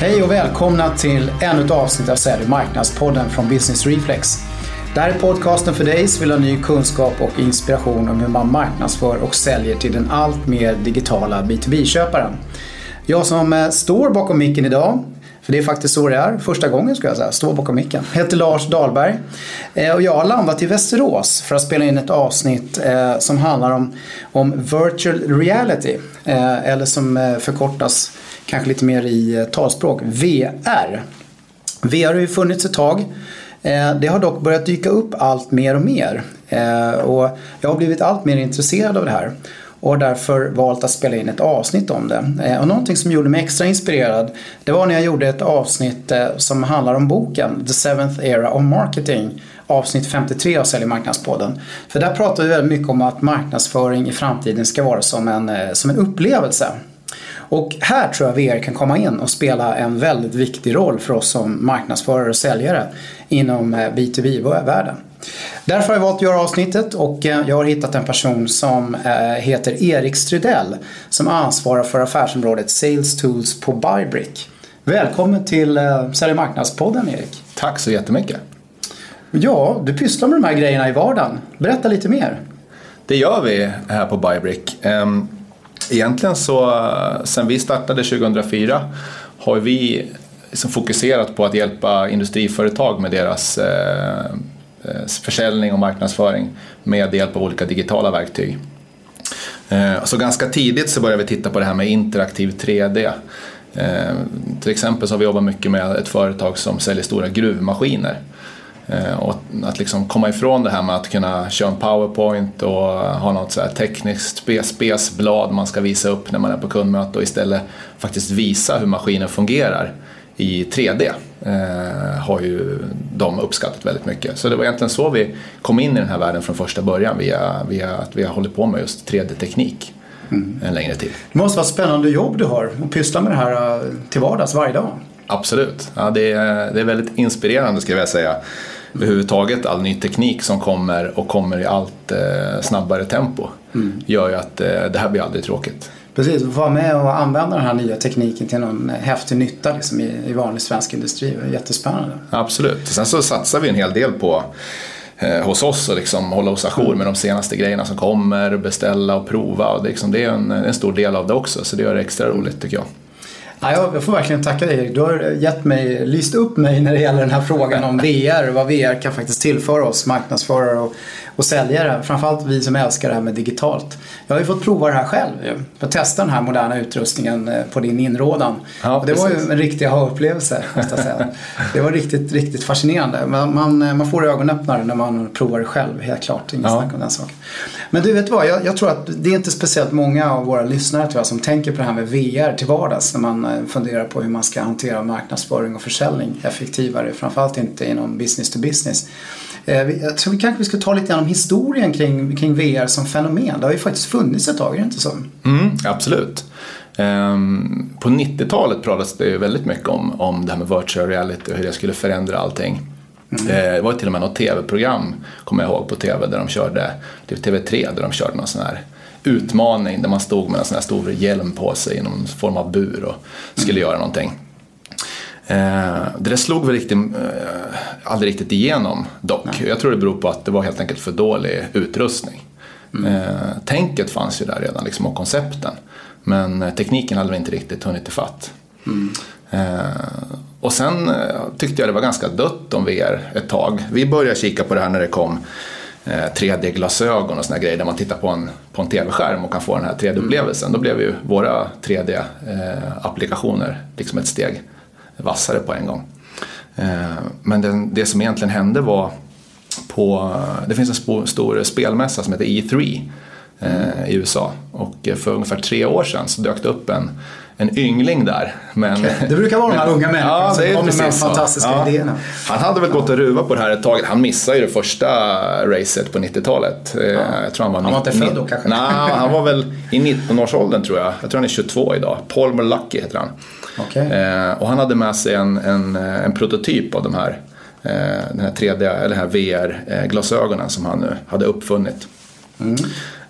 Hej och välkomna till ännu ett avsnitt av Sälj marknadspodden från Business Reflex. Det här är podcasten för dig som vill ha ny kunskap och inspiration om hur man marknadsför och säljer till den allt mer digitala B2B-köparen. Jag som eh, står bakom micken idag för det är faktiskt så det är. Första gången ska jag säga. Står bakom micken. Jag heter Lars Dahlberg. Eh, och jag har landat i Västerås för att spela in ett avsnitt eh, som handlar om, om virtual reality. Eller som förkortas kanske lite mer i eh, talspråk, VR. VR har ju funnits ett tag. Eh, det har dock börjat dyka upp allt mer och mer. Eh, och jag har blivit allt mer intresserad av det här och har därför valt att spela in ett avsnitt om det. Och någonting som gjorde mig extra inspirerad det var när jag gjorde ett avsnitt som handlar om boken The Seventh Era of Marketing avsnitt 53 av Sälj marknadspodden. För där pratar vi väldigt mycket om att marknadsföring i framtiden ska vara som en, som en upplevelse. Och här tror jag VR kan komma in och spela en väldigt viktig roll för oss som marknadsförare och säljare inom B2B-världen. Därför har jag valt att göra avsnittet och eh, jag har hittat en person som eh, heter Erik Strydell som ansvarar för affärsområdet Sales Tools på Bybrick. Välkommen till eh, Sälj marknadspodden Erik. Tack så jättemycket. Ja, du pysslar med de här grejerna i vardagen. Berätta lite mer. Det gör vi här på Bybrick. Egentligen så, sen vi startade 2004 har vi liksom fokuserat på att hjälpa industriföretag med deras eh, eh, försäljning och marknadsföring med hjälp av olika digitala verktyg. Eh, så ganska tidigt så började vi titta på det här med interaktiv 3D. Eh, till exempel så har vi jobbat mycket med ett företag som säljer stora gruvmaskiner. Och att liksom komma ifrån det här med att kunna köra en powerpoint och ha något så tekniskt spesblad man ska visa upp när man är på kundmöte och istället faktiskt visa hur maskinen fungerar i 3D eh, har ju de uppskattat väldigt mycket. Så det var egentligen så vi kom in i den här världen från första början via, via att vi har hållit på med just 3D-teknik mm. en längre tid. Det måste vara ett spännande jobb du har och pyssla med det här eh, till vardags varje dag. Absolut, ja, det, är, det är väldigt inspirerande skulle jag säga. Överhuvudtaget all ny teknik som kommer och kommer i allt eh, snabbare tempo mm. gör ju att eh, det här blir aldrig tråkigt. Precis, att vara med och använda den här nya tekniken till någon häftig nytta liksom, i, i vanlig svensk industri. Det är jättespännande. Absolut. Sen så satsar vi en hel del på eh, hos oss och liksom hålla oss ajour med de senaste grejerna som kommer, beställa och prova. Och det, liksom, det är en, en stor del av det också så det gör det extra roligt tycker jag. Ja, jag får verkligen tacka dig Erik. Du har gett mig, lyst upp mig när det gäller den här frågan om VR vad VR kan faktiskt tillföra oss marknadsförare och, och säljare. Framförallt vi som älskar det här med digitalt. Jag har ju fått prova det här själv. För att testa den här moderna utrustningen eh, på din inrådan. Ja, och det var ju en riktig aha-upplevelse jag. Det var riktigt, riktigt fascinerande. Man, man, eh, man får ögonöppnare när man provar det själv, helt klart. Inget ja. snack om den saken. Men du vet vad, jag, jag, tror att det är inte speciellt många av våra lyssnare tror jag, som tänker på det här med VR till vardags när man eh, funderar på hur man ska hantera marknadsföring och försäljning effektivare. Framförallt inte inom business to business. Eh, jag tror vi kanske vi ska ta lite grann om historien kring, kring VR som fenomen. Det har ju faktiskt funnits ett tag, är det inte så? Mm, absolut. Um, på 90-talet pratades det ju väldigt mycket om, om det här med virtual reality och hur det skulle förändra allting. Mm. Eh, det var till och med något tv-program, kommer jag ihåg, på tv där de körde, TV3, där de körde någon sån här utmaning där man stod med en sån här stor hjälm på sig i någon form av bur och skulle mm. göra någonting. Eh, det där slog väl riktigt, eh, aldrig riktigt igenom dock. Nej. Jag tror det beror på att det var helt enkelt för dålig utrustning. Mm. Eh, tänket fanns ju där redan liksom, och koncepten. Men eh, tekniken hade väl inte riktigt hunnit ifatt. Mm. Eh, och sen eh, tyckte jag det var ganska dött om VR ett tag. Vi började kika på det här när det kom 3D-glasögon och såna grejer där man tittar på en, på en TV-skärm och kan få den här 3D-upplevelsen. Mm. Då blev ju våra 3D-applikationer liksom ett steg vassare på en gång. Eh, men den, det som egentligen hände var på, det finns en stor spelmässa som heter E3 eh, i USA och eh, för ungefär tre år sedan så dök det upp en en yngling där. Men, det brukar vara de här unga människorna ja, som kommer med de fantastiska ja. idéerna. Han hade väl gått och ruvat på det här ett tag. Han missade ju det första racet på 90-talet. Eh, ja. Jag tror han var, han var inte född då kanske? Nej, han var väl i 19-årsåldern tror jag. Jag tror han är 22 idag. Paul Merlucky heter han. Okay. Eh, och han hade med sig en, en, en prototyp av de här, den här 3D, eller här VR-glasögonen som han nu hade uppfunnit. Mm.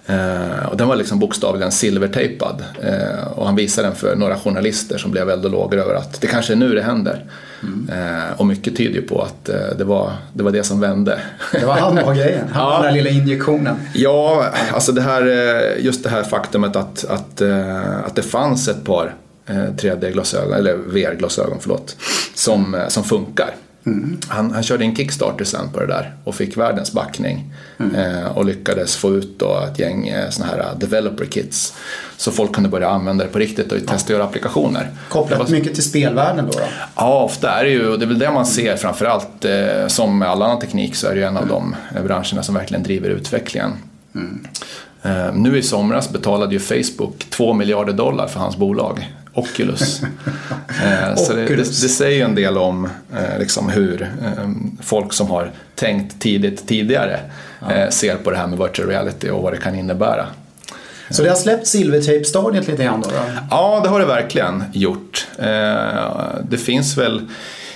Eh, och den var liksom bokstavligen silvertejpad. Eh, och han visade den för några journalister som blev väldigt låga över att det kanske är nu det händer. Mm. Eh, och mycket tyder ju på att eh, det, var, det var det som vände. Det var han var grejen, han ja. den där lilla injektionen. Ja, alltså det här, eh, just det här faktumet att, att, eh, att det fanns ett par 3D-glasögon, eller VR-glasögon förlåt, som, som funkar. Mm. Han, han, körde en Kickstarter sen på det där och fick världens backning. Mm. Eh, och lyckades få ut då ett gäng eh, såna här developer kits. Så folk kunde börja använda det på riktigt och testa och göra applikationer. Kopplat var... mycket till spelvärlden då, då? Ja, ofta är det ju, och det är väl det man ser framförallt. Eh, som med all annan teknik så är det ju en av de branscherna som verkligen driver utvecklingen. Mm. Eh, nu i somras betalade ju Facebook 2 miljarder dollar för hans bolag. Oculus. eh, så det, det, det, säger en del om eh, liksom hur eh, folk som har tänkt tidigt tidigare ja. Eh, ser på det här med virtual reality och vad det kan innebära. Så det har släppt silvertape-stadiet lite grann då, då? Ja, det har det verkligen gjort. Eh, det finns väl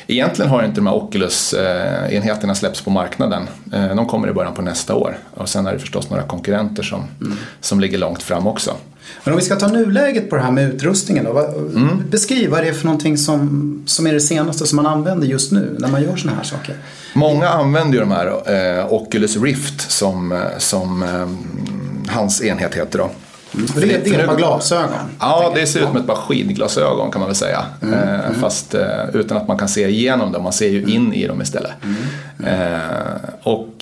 Egentligen har inte de här Oculus-enheterna släppts på marknaden. De kommer i början på nästa år. Och sen är det förstås några konkurrenter som, mm. som ligger långt fram också. Men om vi ska ta nuläget på det här med utrustningen då. Mm. Beskriv vad det är för någonting som, som är det senaste som man använder just nu när man gör sådana här saker. Många använder ju de här eh, Oculus Rift som, eh, som eh, hans enhet heter då. Mm. Det, det är ett par glasögon? Ja, det ser ut som ett par skidglasögon kan man väl säga. Mm. Eh, mm. Fast eh, utan att man kan se igenom dem, man ser ju mm. in i dem istället. Mm. Eh, och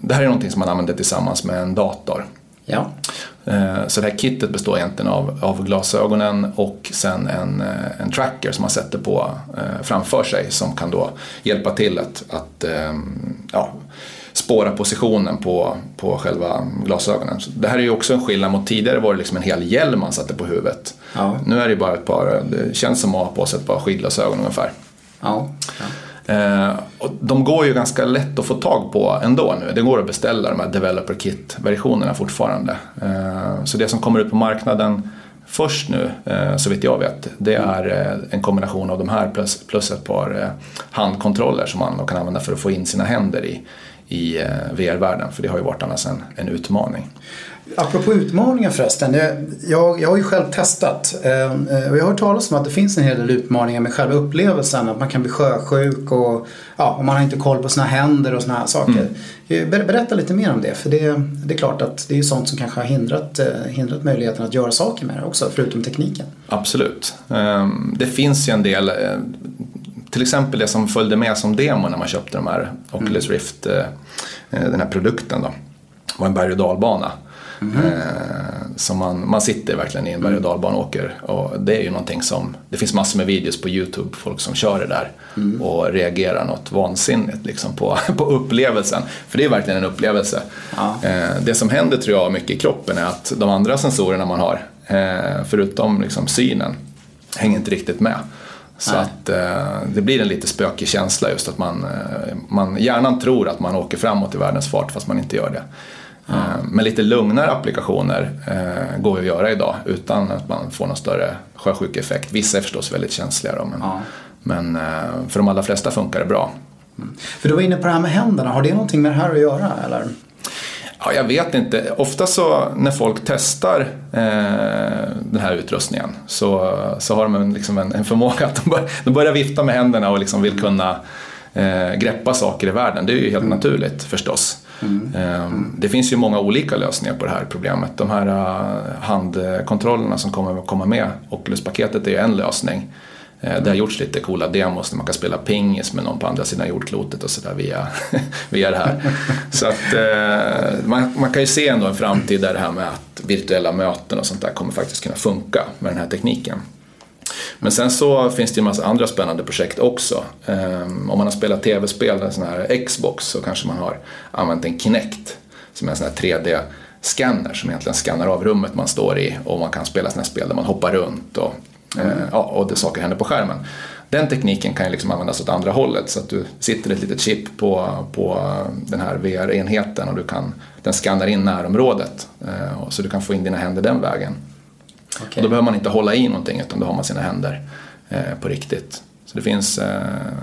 det här är någonting som man använder tillsammans med en dator. Ja. Eh, så det här kittet består egentligen av, av glasögonen och sen en, eh, en tracker som man sätter på eh, framför sig som kan då hjälpa till att, att ja, spåra positionen på, på själva glasögonen. Så det här är ju också en skillnad mot tidigare var det liksom en hel hjälm man satte på huvudet. Ja. Nu är det bara ett par, det känns som att ha på sig ett par skidglasögon ungefär. Ja. ja. Eh, och de går ju ganska lätt att få tag på ändå nu. Det går att beställa de här Developer Kit-versionerna fortfarande. Eh, så det som kommer ut på marknaden först nu, eh, så vitt jag vet, det är eh, en kombination av de här plus, plus ett par eh, handkontroller som man kan använda för att få in sina händer i, i eh, VR-världen. För det har ju varit annars en, en utmaning. Apropå utmaningar förresten. Jag, jag har ju själv testat eh, och jag har hört talas om att det finns en hel del utmaningar med själva upplevelsen. Att man kan bli sjösjuk och ja, man har inte koll på sina händer och såna här saker. Mm. Berätta lite mer om det. För det, det är klart att det är sånt som kanske har hindrat, eh, hindrat möjligheten att göra saker med det också, förutom tekniken. Absolut. Ehm, det finns ju en del till exempel det som följde med som demo när man köpte de här Oculus mm. Rift, den här produkten då, var en berg och dalbana. Mm. som man, man sitter verkligen i en berg och mm. dalbana och åker. Och det är ju någonting som, det finns massor med videos på YouTube, folk som kör det där mm. och reagerar något vansinnigt liksom på, på upplevelsen. För det är verkligen en upplevelse. Ja. Eh, det som händer tror jag mycket i kroppen är att de andra sensorerna man har, eh, förutom liksom synen, hänger inte riktigt med. Så Nej. att det blir en lite spökig känsla just att man, man, hjärnan tror att man åker framåt i världens fart fast man inte gör det. Ja. Eh, men lite lugnare applikationer eh, går att göra idag utan att man får någon större sjösjukeeffekt. Vissa är förstås väldigt känsliga då, men, ja. men eh, för de allra flesta funkar det bra. Mm. För du var inne på det här med händerna, har det någonting med det här att göra? Eller? Ja, jag vet inte. Ofta så när folk testar eh, den här utrustningen så, så har de liksom en, en förmåga att de, bör, de börjar vifta med händerna och liksom vill kunna eh, greppa saker i världen. Det är ju helt mm. naturligt förstås. Mm. Det finns ju många olika lösningar på det här problemet. De här äh, handkontrollerna som kommer att komma med, Oculus-paketet är ju en lösning. Eh, det har gjorts lite coola demos där man kan spela pingis med någon på andra sidan jordklotet och sådär via, via det här. Så att eh, man, man kan ju se ändå en framtid där det här med att virtuella möten och sånt där kommer faktiskt kunna funka med den här tekniken. Men sen så finns det ju en massa andra spännande projekt också. Eh, om man har spelat tv-spel, en sån här Xbox, så kanske man har använt en Kinect som är en sån här 3D-scanner som egentligen skannar av rummet man står i och man kan spela såna här spel där man hoppar runt och, ja, och det saker händer på skärmen. Den tekniken kan ju liksom användas åt andra hållet så att du sitter ett litet chip på, på den här VR-enheten och du kan, den skannar in närområdet uh, så du kan få in dina händer den vägen. Okay. Och då behöver man inte hålla i någonting utan då har man sina händer eh, på riktigt. Så det finns eh,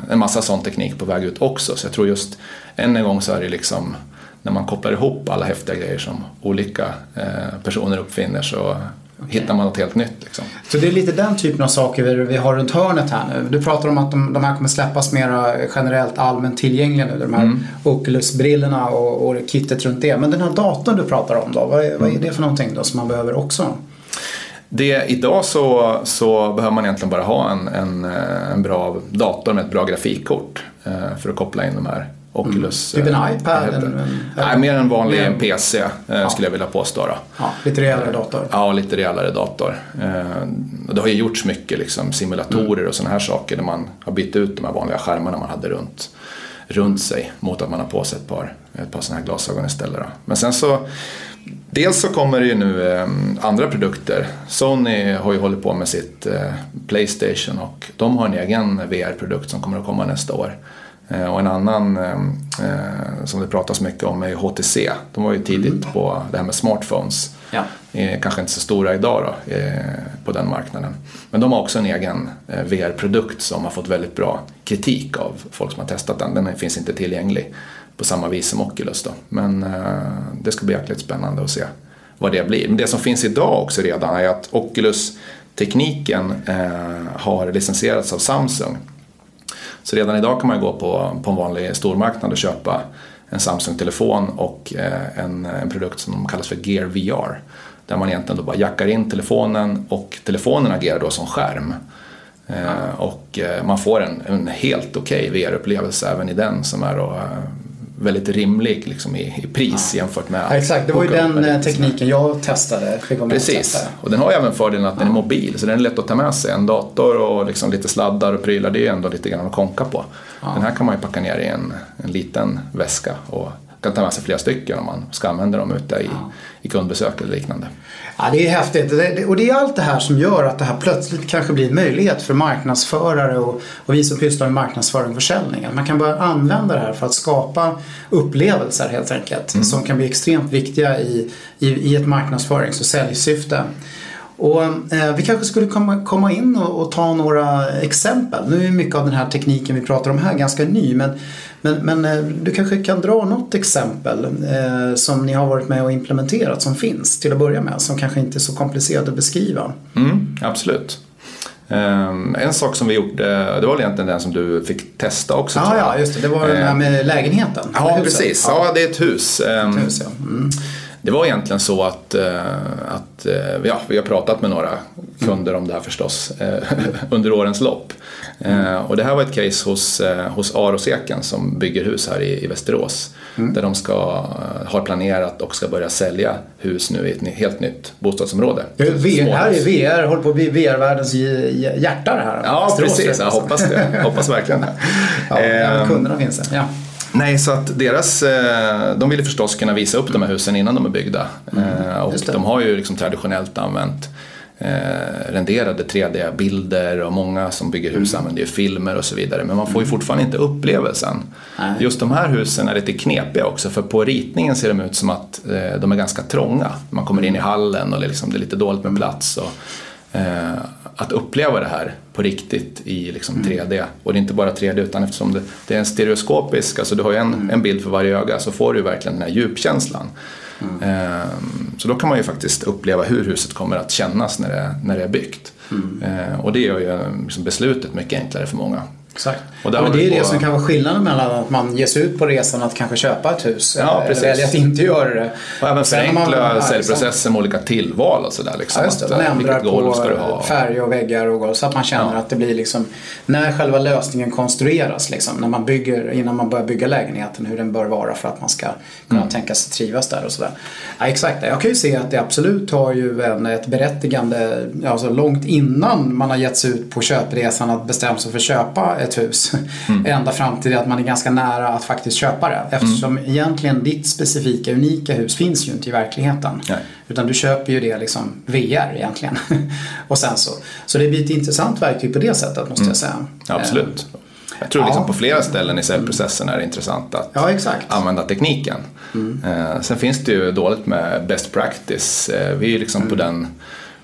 en massa sån teknik på väg ut också. Så jag tror just än en gång så är det liksom när man kopplar ihop alla häftiga grejer som olika eh, personer uppfinner så. Hittar man något helt nytt. Liksom. Så det är lite den typen av saker vi, har runt hörnet här nu. Du pratar om att de, de här kommer släppas mera generellt allmänt tillgängliga nu. De här mm. Oculus-brillorna och, och kittet runt det. Men den här datorn du pratar om då, vad är, vad är det för någonting då som man behöver också? Det, idag så, så behöver man egentligen bara ha en, en, en bra dator med ett bra grafikkort eh, för att koppla in de här Oculus. Mm. Typ en iPad? En, en, Nej, mer en vanlig en PC eh, ja. skulle jag vilja påstå. Ja, lite rejälare dator? Ja, lite rejälare dator. Eh, det har ju gjorts mycket liksom, simulatorer mm. och sådana här saker där man har bytt ut de här vanliga skärmarna man hade runt, runt sig mot att man har på sig ett par, ett par sådana här glasögon istället. Då. Men sen så Dels så kommer det ju nu eh, andra produkter. Sony har ju hållit på med sitt Playstation och de har en egen VR-produkt som kommer att komma nästa år. Eh, och en annan eh, eh, som det pratas mycket om är HTC. De var ju tidigt mm. på det här med smartphones. Ja. Kanske inte så stora idag då, på den marknaden. Men de har också en egen VR-produkt som har fått väldigt bra kritik av folk som har testat den. Den finns inte tillgänglig på samma vis som Oculus. Då. Men det ska bli jäkligt spännande att se vad det blir. Men det som finns idag också redan är att Oculus-tekniken har licensierats av Samsung så redan idag kan man gå på, på en vanlig stormarknad och köpa en Samsung-telefon och eh, en, en produkt som kallas för Gear VR. Där man egentligen då bara jackar in telefonen och telefonen agerar då som skärm. Eh, och eh, man får en, en helt okej okay VR-upplevelse även i den som är då eh, väldigt rimlig liksom, i, i pris ja. jämfört med... Ja, exakt, det var ju den eh, tekniken jag testade. Precis, och den har ju även fördelen att den är mobil så den är lätt att ta med sig. En dator och liksom lite sladdar och prylar, det är ju ändå lite grann att konka på. Den här kan man ju packa ner i en, en liten väska och kan ta med sig flera stycken om man ska använda dem ute i, ja. i kundbesök eller liknande. Ja, det är häftigt och det är allt det här som gör att det här plötsligt kanske blir en möjlighet för marknadsförare och, och vi som pysslar med marknadsföring och försäljning. Man kan börja använda det här för att skapa upplevelser helt enkelt mm. som kan bli extremt viktiga i, i, i ett marknadsförings och säljsyfte. Och, eh, vi kanske skulle komma, komma in och, och, ta några exempel. Nu är mycket av den här tekniken vi pratar om här ganska ny men, men, men eh, du kanske kan dra något exempel eh, som ni har varit med och implementerat som finns till att börja med som kanske inte är så komplicerat att beskriva. Mm, absolut. Um, en sak som vi gjorde, det var egentligen den som du fick testa också. Ah, ja, just det. Det var den här med lägenheten. Ja, precis. Ja. ja. det är ett hus. Um, ett hus ja. Mm. Det var egentligen så att, eh, att eh, ja, vi har pratat med några kunder om det här förstås eh, under årens lopp. Och det här var ett case hos, hos Aroseken som bygger hus här i, i Västerås. Mm. Där de ska, har planerat och ska börja sälja hus nu i ett helt nytt bostadsområde. VR, här är VR, håller på att bli VR-världens hjärta det här. Ja, Västerås, precis. Jag hoppas det. hoppas verkligen det. ja, eh, kunderna finns det. Ja. Nej, så att deras, eh, de ville förstås kunna visa upp de här husen innan de är byggda. Mm, eh, och de har ju liksom traditionellt använt eh, renderade 3D-bilder och många som bygger hus mm. använder ju filmer och så vidare. Men man får ju mm. fortfarande inte upplevelsen. Nej. Just de här husen är lite knepiga också för på ritningen ser de ut som att de är ganska trånga. Man kommer in i hallen och det är, liksom, det är lite dåligt med plats. Och, att uppleva det här på riktigt i liksom 3D. Mm. Och det är inte bara 3D utan eftersom det, det är en stereoskopisk, alltså du har ju en, mm. en bild för varje öga så får du verkligen den här djupkänslan. Mm. Ehm, så då kan man ju faktiskt uppleva hur huset kommer att kännas när det, när det är byggt. Mm. Ehm, och det gör ju liksom beslutet mycket enklare för många. Exakt. Och ja, men det är på... det som kan vara skillnaden mellan att man ger sig ut på resan att kanske köpa ett hus ja, eller välja att inte göra det. Och även förenkla säljprocessen med olika tillval och sådär. Liksom. Ja, just det. Man ändrar på färg och väggar och golv så att man känner ja. att det blir liksom när själva lösningen konstrueras liksom, när man bygger, innan man börjar bygga lägenheten hur den bör vara för att man ska kunna mm. tänka sig trivas där och sådär. Ja, exakt, jag kan ju se att det absolut har ju en, ett berättigande alltså långt innan man har gett sig ut på köpresan att bestämma sig för att köpa ett hus. Mm. Ända fram till att man är ganska nära att faktiskt köpa det. Eftersom mm. egentligen ditt specifika unika hus finns ju inte i verkligheten. Nej. Utan du köper ju det liksom VR egentligen. och sen så. Så det blir ett intressant verktyg på det sättet måste mm. jag säga. Absolut. Jag tror liksom på flera ställen i säljprocessen är det intressant att ja, använda tekniken. Mm. Eh, sen finns det ju dåligt med best practice. Eh, vi är liksom på mm. den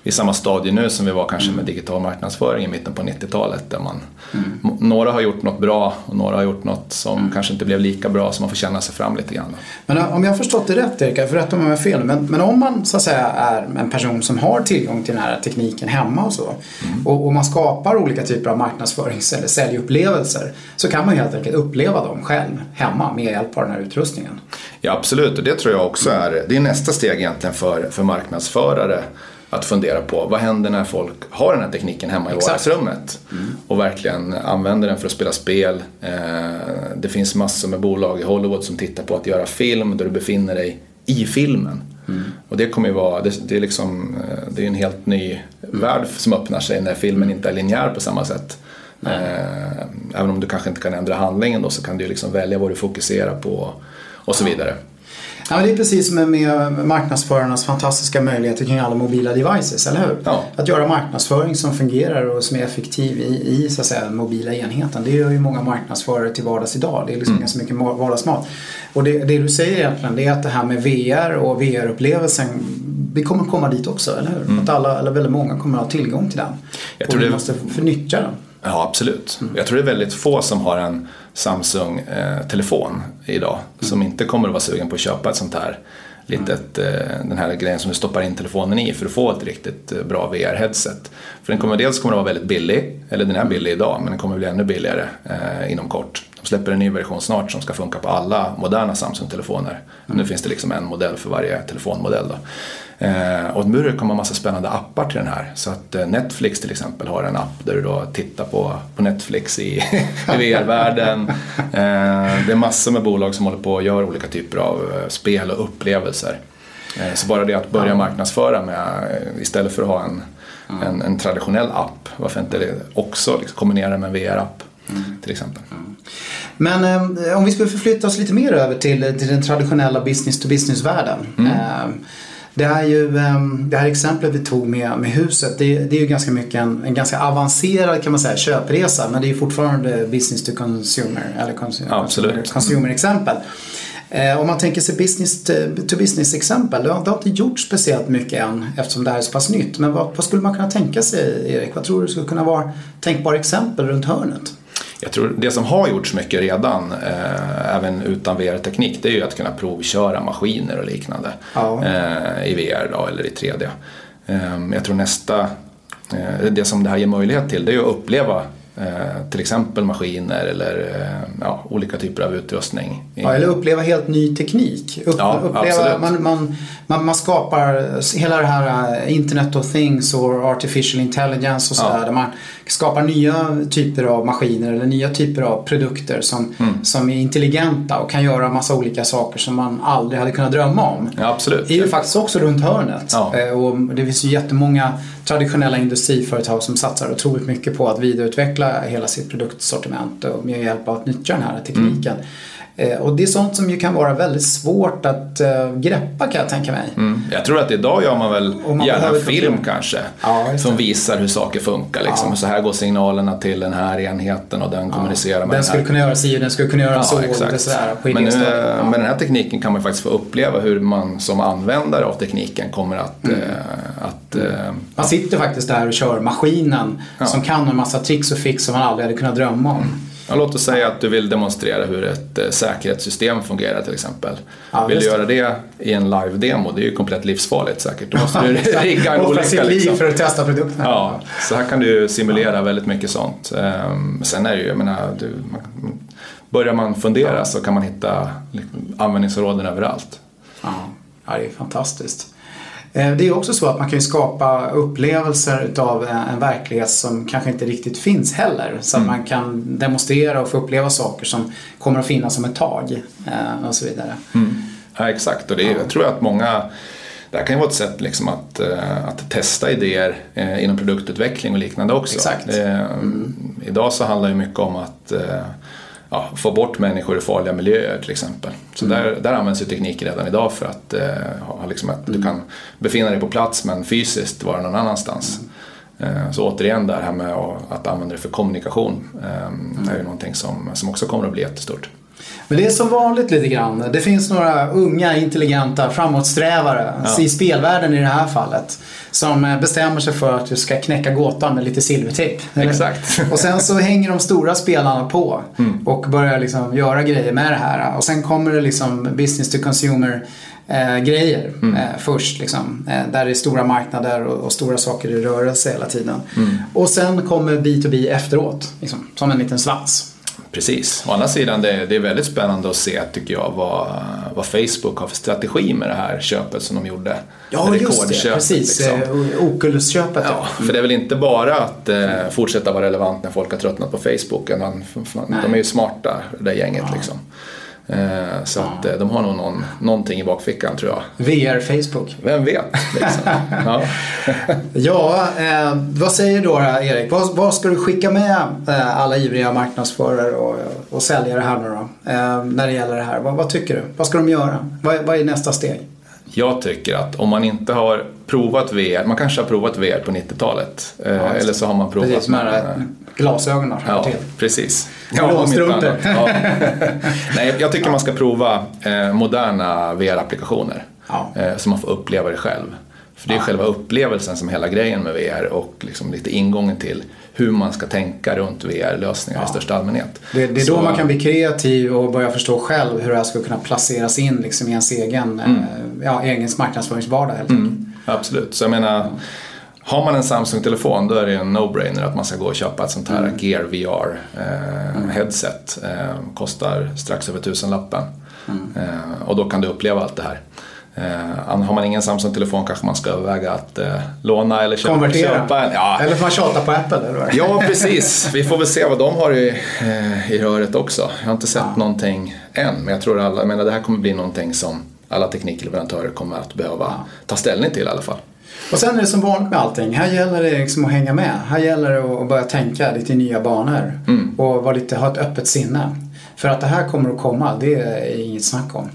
i samma stadie nu som vi var kanske med digital marknadsföring i mitten på 90-talet där man mm. några har gjort något bra och några har gjort något som mm. kanske inte blev lika bra så man får känna sig fram lite grann. Men om jag har förstått det rätt Erik, för rätta om jag har fel, men, men om man så att säga är en person som har tillgång till den här tekniken hemma och så mm. och, och, man skapar olika typer av marknadsförings eller säljupplevelser så kan man helt enkelt uppleva dem själv hemma med hjälp av den här utrustningen. Ja absolut och det tror jag också är, det är nästa steg egentligen för, för marknadsförare att fundera på vad händer när folk har den här tekniken hemma i vardagsrummet mm. och verkligen använder den för att spela spel. Eh, det finns massor med bolag i Hollywood som tittar på att göra film där du befinner dig i filmen. Mm. Och det kommer ju vara, det, det, är liksom, eh, det är en helt ny mm. värld som öppnar sig när filmen inte är linjär på samma sätt. Eh, även om du kanske inte kan ändra handlingen då så kan du liksom välja vad du fokuserar på och så vidare. Ja, men det är precis som med marknadsförarnas fantastiska möjligheter kring alla mobila devices, eller hur? Ja. Att göra marknadsföring som fungerar och som är effektiv i, i så att säga, den mobila enheten. Det gör ju många marknadsförare till vardags idag. Det är liksom mm. ganska mycket vardagsmat. Och det, det, du säger egentligen det är att det här med VR och VR-upplevelsen vi kommer komma dit också, eller hur? Mm. Att alla, eller väldigt många kommer att ha tillgång till den. Jag och vi det... måste förnyttja den. Ja, absolut. Mm. Jag tror det är väldigt få som har en Samsung-telefon eh, idag mm. som inte kommer att vara sugen på att köpa ett sånt här litet, mm. eh, den här grejen som du stoppar in telefonen i för att få ett riktigt eh, bra VR-headset. För den kommer dels kommer att vara väldigt billig, eller den är billig idag, men den kommer att bli ännu billigare eh, inom kort. De släpper en ny version snart som ska funka på alla moderna Samsung-telefoner. Mm. Nu finns det liksom en modell för varje telefonmodell. Då. Eh, och nu det komma massa spännande appar till den här. Så att eh, Netflix till exempel har en app där du då tittar på, på Netflix i, i VR-världen. Eh, det är massor med bolag som håller på och gör olika typer av eh, spel och upplevelser. Eh, så bara det att börja marknadsföra med, eh, istället för att ha en, en, en, traditionell app, varför inte det också liksom, kombinera med en VR-app mm. till exempel. Mm. Men eh, om vi skulle förflytta oss lite mer över till, till den traditionella business to business-världen. Mm. Eh, det är ju ehm, det här exemplet vi tog med, med huset. Det, det är ju ganska mycket en, en, ganska avancerad kan man säga köpresa men det är fortfarande business to consumer eller consumer, Absolut. consumer exempel. Eh, om man tänker sig business to business exempel, det har, det har inte gjort speciellt mycket än eftersom det här är så pass nytt. Men vad, vad skulle man kunna tänka sig Erik? Vad tror du skulle kunna vara tänkbara exempel runt hörnet? Jag tror det som har gjorts mycket redan, eh, även utan VR-teknik, det är ju att kunna provköra maskiner och liknande ja. eh, i VR då, eller i 3D. Eh, jag tror nästa, eh, det som det här ger möjlighet till, det är att uppleva till exempel maskiner eller eh, ja, olika typer av utrustning. Ja, eller uppleva helt ny teknik. Upp, ja, uppleva, man, man, man, man, skapar hela det här eh, Internet of Things och Artificial Intelligence och sådär. Ja. Där man skapar nya typer av maskiner eller nya typer av produkter som, mm. som är intelligenta och kan göra massa olika saker som man aldrig hade kunnat drömma om. Ja, absolut. Det är ju faktiskt också runt hörnet. Och det finns ju jättemånga traditionella industriföretag som satsar otroligt mycket på att vidareutveckla hela sitt produktsortiment och med hjälp av att nyttja den här tekniken. Mm. Eh, och det är sånt som ju kan vara väldigt svårt att uh, greppa kan jag tänka mig. Mm. Jag tror att idag gör man väl man gärna en film kanske. Ja, som visar hur saker funkar. Liksom. Ja. Så här går signalerna till den här enheten och den ja. kommunicerar med den, den skulle kunna göra si och den skulle kunna göra ja, så. Exakt. Och sådär, på Men nu, med den här tekniken kan man faktiskt få uppleva hur man som användare av tekniken kommer att... Mm. Att uh, man sitter faktiskt där och kör maskinen som kan en massa tricks och fix som man aldrig hade kunnat drömma om. Ja, låt oss säga att du vill demonstrera hur ett eh, säkerhetssystem fungerar till exempel. Ja, vill du göra det i en live-demo, det är ju komplett livsfarligt säkert. Då måste du rigga en olycka. liksom. för att testa produkten. Ja, så här kan du simulera ja. väldigt mycket sånt. Um, sen är det ju, jag menar, du, man, börjar man fundera ja. så kan man hitta liksom, användningsområden överallt. Ja. ja, det är fantastiskt. Eh, det är också så att man kan skapa upplevelser utav en verklighet som kanske inte riktigt finns heller. Så att mm. man kan demonstrera och få uppleva saker som kommer att finnas om ett tag eh, och så vidare. Mm. Ja exakt och det är, jag tror att många det här kan ju vara ett sätt liksom att, eh, att testa idéer inom produktutveckling och liknande också. Exakt. Mm. Idag så handlar det mycket om att ja, få bort människor i farliga miljöer till exempel. Så mm. där, där används ju teknik redan idag för att, eh, ha, liksom att mm. du kan befinna dig på plats men fysiskt vara någon annanstans. Mm. Eh, så återigen det här med att använda det för kommunikation eh, är ju någonting som, som också kommer att bli jättestort. Men det är som vanligt lite grann. Det finns några unga, intelligenta, framåtsträvare ja. i spelvärlden i det här fallet. Som eh, bestämmer sig för att du ska knäcka gåtan med lite silvertejp. Exakt. Och sen så hänger de stora spelarna på mm. och börjar liksom göra grejer med det här. Och sen kommer det liksom business to consumer eh, grejer mm. eh, först. Liksom, eh, där det är stora marknader och, och, stora saker i rörelse hela tiden. Mm. Och sen kommer B2B efteråt, liksom, som en liten svans. Precis. Å andra sidan, det, det är väldigt spännande att se tycker jag vad, vad Facebook har för strategi med det här köpet som de gjorde. Ja, just det. Precis. Liksom. Eh, Oculus-köpet. Ja, för det är väl inte bara att eh, fortsätta vara relevant när folk har tröttnat på Facebook. Man, de är ju smarta, det gänget. Ja. Liksom. Eh, så att eh, de har nog någon, någonting i bakfickan tror jag. VR Facebook. Vem vet? Liksom. ja, ja eh, vad säger du då Erik? Vad, vad, ska du skicka med eh, alla ivriga marknadsförare och, och säljare här nu då? Eh, när det gäller det här. Vad, vad, tycker du? Vad ska de göra? Vad, vad är nästa steg? Jag tycker att om man inte har provat VR, man kanske har provat VR på 90-talet. Ja, eller så har man provat precis, med, med glasögonen. Ja, precis. Ja, ja. Nej, jag tycker man ska prova eh, moderna VR-applikationer. Ja. Eh, så man får uppleva det själv. För det är själva upplevelsen som är hela grejen med VR och liksom lite ingången till hur man ska tänka runt VR-lösningar ja. i största allmänhet. Det, det är så, då man kan bli kreativ och börja förstå själv hur det här ska kunna placeras in liksom i ens egen, mm. Eh, ja, egen marknadsföringsvardag helt enkelt. Mm, absolut, så jag menar har man en Samsung-telefon då är det en no-brainer att man ska gå och köpa ett sånt här mm. Gear VR eh, mm. Eh, kostar strax över tusenlappen. Mm. Eh, och då kan du uppleva allt det här. Eh, har man ingen Samsung-telefon kanske man ska överväga att eh, låna eller köpa, Konvertera. köpa en. Ja. Eller får man tjata på Apple? Eller? ja, precis. Vi får väl se vad de har i, eh, i röret också. Jag har inte sett ja. någonting än, men jag tror alla, jag menar, det här kommer bli någonting som alla teknikleverantörer kommer att behöva ja. ta ställning till i alla fall. Och sen är det som vanligt med allting. Här gäller det liksom att hänga med. Här gäller det att börja tänka lite i nya banor. Mm. Och vara lite, ha ett öppet sinne. För att det här kommer att komma, det är inget snack om.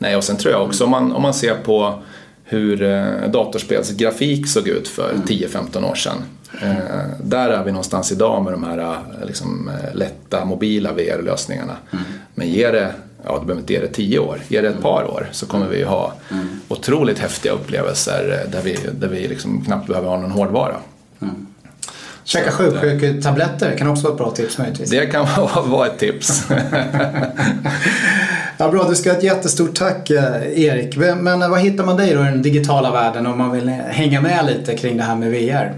Nej, och sen tror jag också om man, om man ser på hur eh, datorspelsgrafik såg ut för mm. 10-15 år sedan. Eh, där är vi någonstans idag med de här eh, liksom, eh, lätta mobila VR-lösningarna. Mm. Men ger det ja, du behöver inte ge det tio år, ge det ett par år så kommer vi ha mm. otroligt häftiga upplevelser där vi, där vi liksom knappt behöver ha någon hårdvara. Mm. Käka sjukskötersketabletter kan också vara ett bra tips möjligtvis. Det kan vara ett tips. ja, bra, du ska ha ett jättestort tack Erik. Men vad hittar man dig då i den digitala världen om man vill hänga med lite kring det här med VR?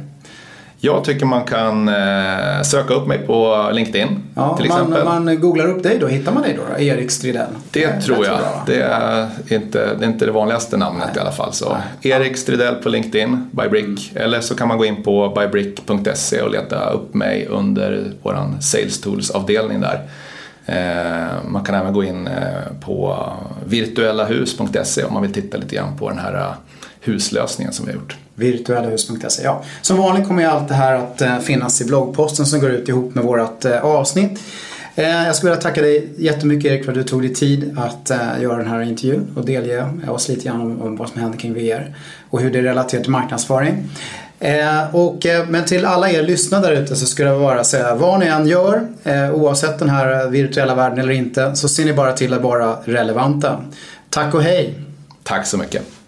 Jag tycker man kan eh, söka upp mig på LinkedIn ja, till exempel. Man googlar upp dig då, hittar man dig då? då? Erik Stridell? Det eh, tror jag. Det är, inte, det är inte det vanligaste namnet Nej. i alla fall. Så Erik Stridell på LinkedIn, Bybrick. Mm. Eller så kan man gå in på bybrick.se och leta upp mig under vår Sales Tools-avdelning där. Eh, man kan även gå in eh, på virtuellahus.se om man vill titta lite grann på den här eh, huslösningen som vi har gjort. Virtuellahus.se, ja. Som vanligt kommer ju allt det här att finnas i bloggposten som går ut ihop med vårt avsnitt. Jag skulle vilja tacka dig jättemycket Erik för att du tog dig tid att göra den här intervjun och delge oss lite grann om vad som händer kring VR och hur det relaterar till marknadsföring. Eh, och, eh, men till alla er lyssnare där ute så skulle jag bara säga vad ni än gör eh, oavsett den här virtuella världen eller inte så ser ni bara till att vara relevanta. Tack och hej! Tack så mycket!